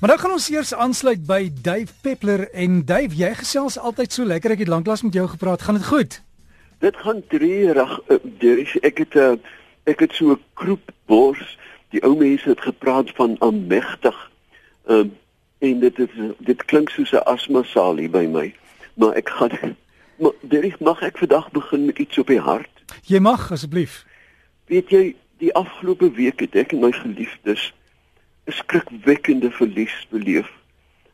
Maar nou gaan ons eers aansluit by Dave Peppler en Dave, jy gesels altyd so lekker. Ek het lanklaas met jou gepraat. Gaan dit goed? Dit gaan treurig. Uh, ek het uh, ek het so 'n kroep bors. Die ou mense het gepraat van aanmegtig. Um, en dit is dit klink soos 'n asma saal hier by my. Maar ek gaan maar Derek, mag ek vandag begin met iets op die hart? Jy mag asseblief. Weet jy, die afgelope week het ek en my geliefdes 'n skrikwekkende verlies beleef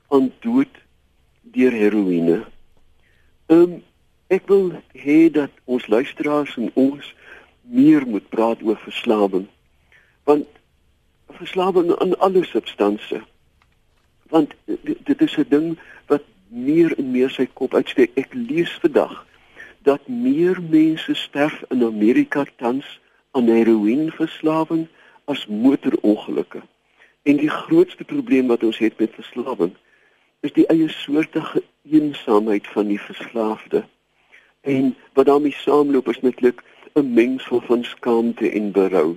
aan dood deur heroïne. Ehm um, ek wil hê dat ons luisteraars en ons meer moet praat oor verslawing. Want verslawing aan alle substansies. Want dit is 'n ding wat meer en meer sy kop uitsteek. Ek lees vandag dat meer mense sterf in Amerika tans aan heroïneverslawing as motorongelukke. En die grootste probleem wat ons het met verslawing is die eie soortige eensaamheid van die verslaafde. En wat daarmee saamloop is netlik 'n mengsel van skaamte en berou.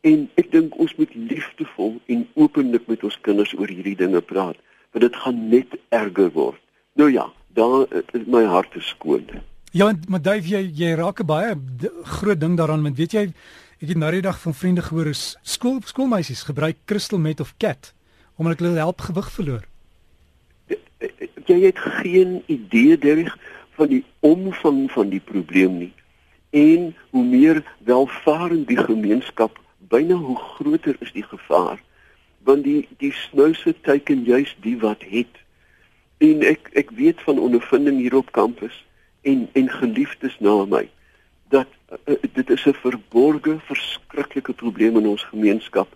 En ek dink ons moet liefdevol en openlik met ons kinders oor hierdie dinge praat, want dit gaan net erger word. Nou ja, daar is my hart skoon. Ja, maar Dave, jy jy raak 'n baie groot ding daaraan, want weet jy Ek het nou die dag van vriende gehoor is skool skoolmeisies gebruik crystal meth of cat omdat hulle help gewig verloor. Jy het geen idee derrig van die omvang van die probleem nie. En hoe meer welvarend die gemeenskap, byna hoe groter is die gevaar. Want die die snouse teiken juis die wat het. En ek ek weet van ondervinding hier op kampus en en geliefdes na my dat dit is 'n verborgde verskriklike probleem in ons gemeenskap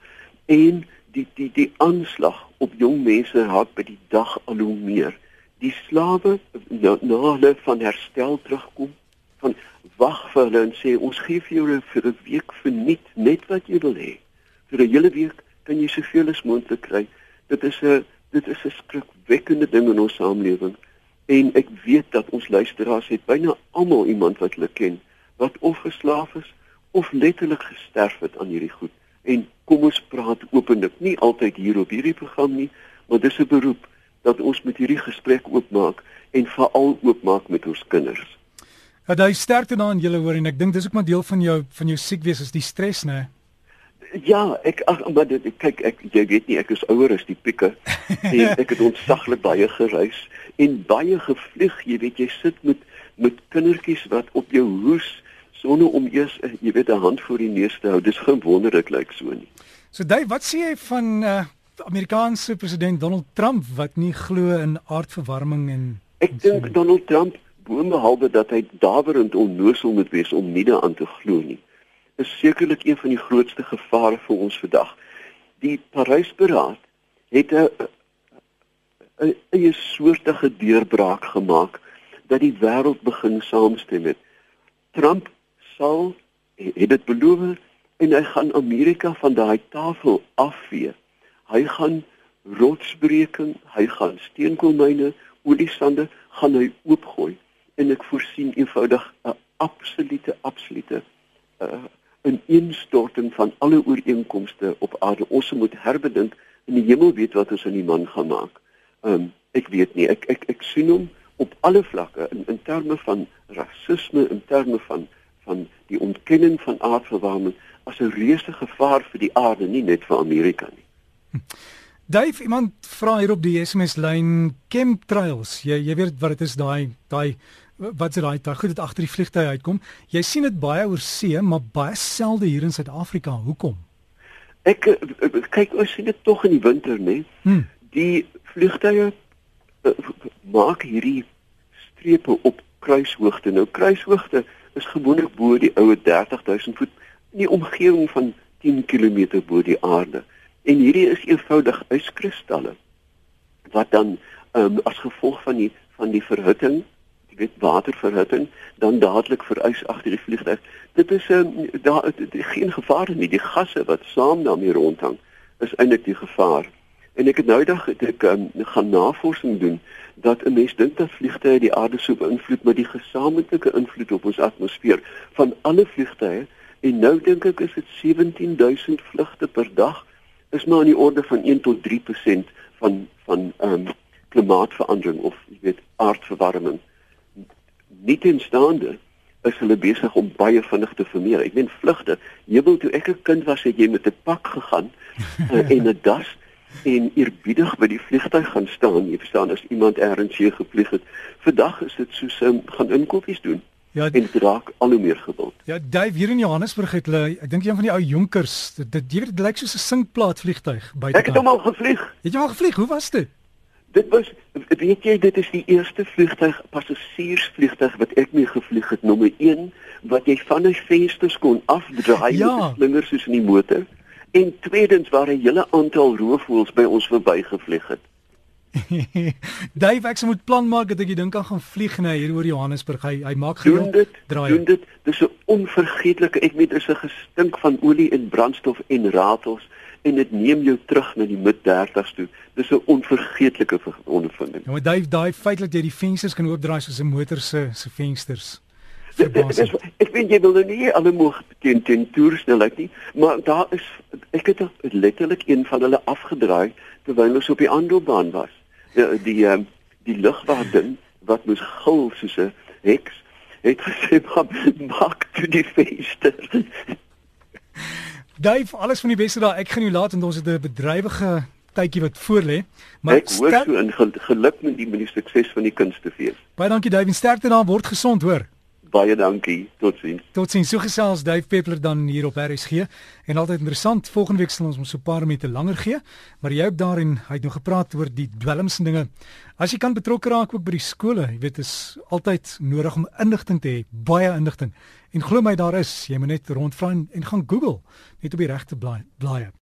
en die die die aanslag op jong mense raak by die dag al hoe meer. Die slawe na, hulle van herstel terugkom van wag vir hulle en sê ons gee vir jou vir 'n week verniet net wat jy wil hê. Vir 'n hele week kan jy soveel as moontlik kry. Dit is 'n dit is 'n skrikwekkende ding in ons samelewing en ek weet dat ons luisteraars het byna almal iemand wat hulle ken wat of geslaaf is of letterlik gesterf het aan hierdie goed. En kom ons praat openlik, nie altyd hier op hierdie program nie, maar dis 'n beroep dat ons met hierdie gesprek oopmaak en veral oopmaak met ons kinders. Ja, daai sterkte dan julle hoor en ek dink dis ook maar deel van jou van jou siekwees is die stres, né? Ja, ek ag maar dit kyk ek jy weet nie ek is ouer as die pieke en ek het ontsaglik baie gereis en baie gevlieg, jy weet jy sit met met kindertjies wat op jou hoes sonder om eers eh, jy weet 'n hand voor die neus te hou. Dis geen wonder dit lyk so nie. So Dave, wat sê jy van uh Amerikaanse president Donald Trump wat nie glo in aardverwarming en Ek dink Donald Trump boonbehalwe dat hy dawerend onnoosel moet wees om nie daaraan te glo nie. Is sekerlik een van die grootste gevare vir ons vandag. Die Parysberaad het 'n 'n 'n soortige deurbraak gemaak dat die wêreld begin saamstem met Trump sal het dit beloof en hy gaan Amerika van daai tafel afvee. Hy gaan rotsbreking, hy gaan steenkoolmyne, oliesande gaan hy oopgooi en ek voorsien eenvoudig 'n absolute absolute uh, 'n instorting van alle ooreenkomste op aarde. Ons moet herbedink en die hemel weet wat ons aan die man gaan maak. Um, ek weet nie, ek ek ek sien hom op alle vlakke in in terme van rasisme, in terme van van die ontkenning van aardverwarming as 'n reuse gevaar vir die aarde, nie net vir Amerika nie. Dave, iemand vra hier op die SMS lyn chemtrails. Jy jy weet wat dit is daai daai wat se daai goed dit agter die vliegtye uitkom. Jy sien dit baie oor see, maar baie selde hier in Suid-Afrika. Hoekom? Ek eh, kyk ons sien dit tog in die winter, né? Hmm. Die vliegtye uh, maak hierdie strepe op kruishoogte. Nou kruishoogte is gewoonlik bo die ou 30000 voet in die omgewing van 10 km bo die aarde. En hierdie is eenvoudig yskristalle wat dan um, as gevolg van die van die verhitting, jy weet waterverhitting, dan dadelik verys agter die vliegtuig. Dit is 'n um, daar geen gevaar nie. Die gasse wat saam daarmee rondhang is eintlik die gevaar. En ek het nou dag het ek um, gaan navorsing doen dat 'n mens dink dat vliegtye die aarde sou beïnvloed met die gesamentlike invloed op ons atmosfeer van alle vliegtye en nou dink ek is dit 17000 vlugte per dag is maar aan die orde van 1 tot 3% van van ehm um, klimaatsverandering of jy weet aardverwarming nie teenstaande is hulle besig om baie vinnig te vermeer. Ek meen vlugte. Jy wil toe ek 'n kind was, het jy met 'n pak gegaan uh, en 'n das en eerbiedig by die vliegtuig gaan staan. Jy verstaan as iemand ergens hier gevlieg het. Vandag is dit soos um, gaan inkopies doen. Ja, en dit raak al hoe meer gewild. Ja, Dave hier in Johannesburg het hulle, ek dink een van die ou Jonkers, dit dit, dit lyk soos 'n sinkplaat vliegtuig buite. Ek het hom al gevlieg. Het jy al gevlieg? Hoe was dit? Dit was weet jy dit is die eerste vliegtuig passasiersvliegtuig wat ek mee gevlieg het nommer 1 wat jy van 'n venster kon afdraai ja. met 'n slinger soos in die motor en tweedens waar 'n hele aantal roofvoëls by ons verbygevlieg het. Dave ek moet plan maak dat ek dink aan gaan vlieg na hier oor Johannesburg. Hy hy maak dit. Draai. Doen dit. Dis 'n onvergeetlike ek weet is 'n gestink van olie en brandstof en ratels en dit neem jou terug na die mid 30s toe. Dis 'n onvergeetlike ondervinding. Ja, maar daai daai feit dat jy die vensters kan oopdraai soos 'n motor se se vensters. Dis ek weet jy wil nou nie alle moeg teen teen toersnelheid nie, maar daar is ek het letterlik een van hulle afgedraai terwyl ons op die aanloopbaan was. Die die um, die lugwaardin wat moes gil soos 'n heks het gesê maak toe die venster. Dave, alles van die beste daar. Ek gaan jou laat en ons het 'n bedrywige tydjie wat voor lê. Maar ek hoor so in geluk met die minister sukses van die kunstefees. Baie dankie Dave en sterkte daar word gesond hoor. Baie dankie. Totsiens. Totsiens. So gesels Dave Peppler dan hier op RSG en altyd interessant. Volgende week sal ons ons so 'n paar minute langer gee, maar jy ook daarin hy het nou gepraat oor die dwelmse dinge. As jy kan betrokke raak ook by die skole, jy weet is altyd nodig om inligting te hê, baie inligting. En glo my daar is, jy moet net rondvra en gaan Google net op die regte blaai.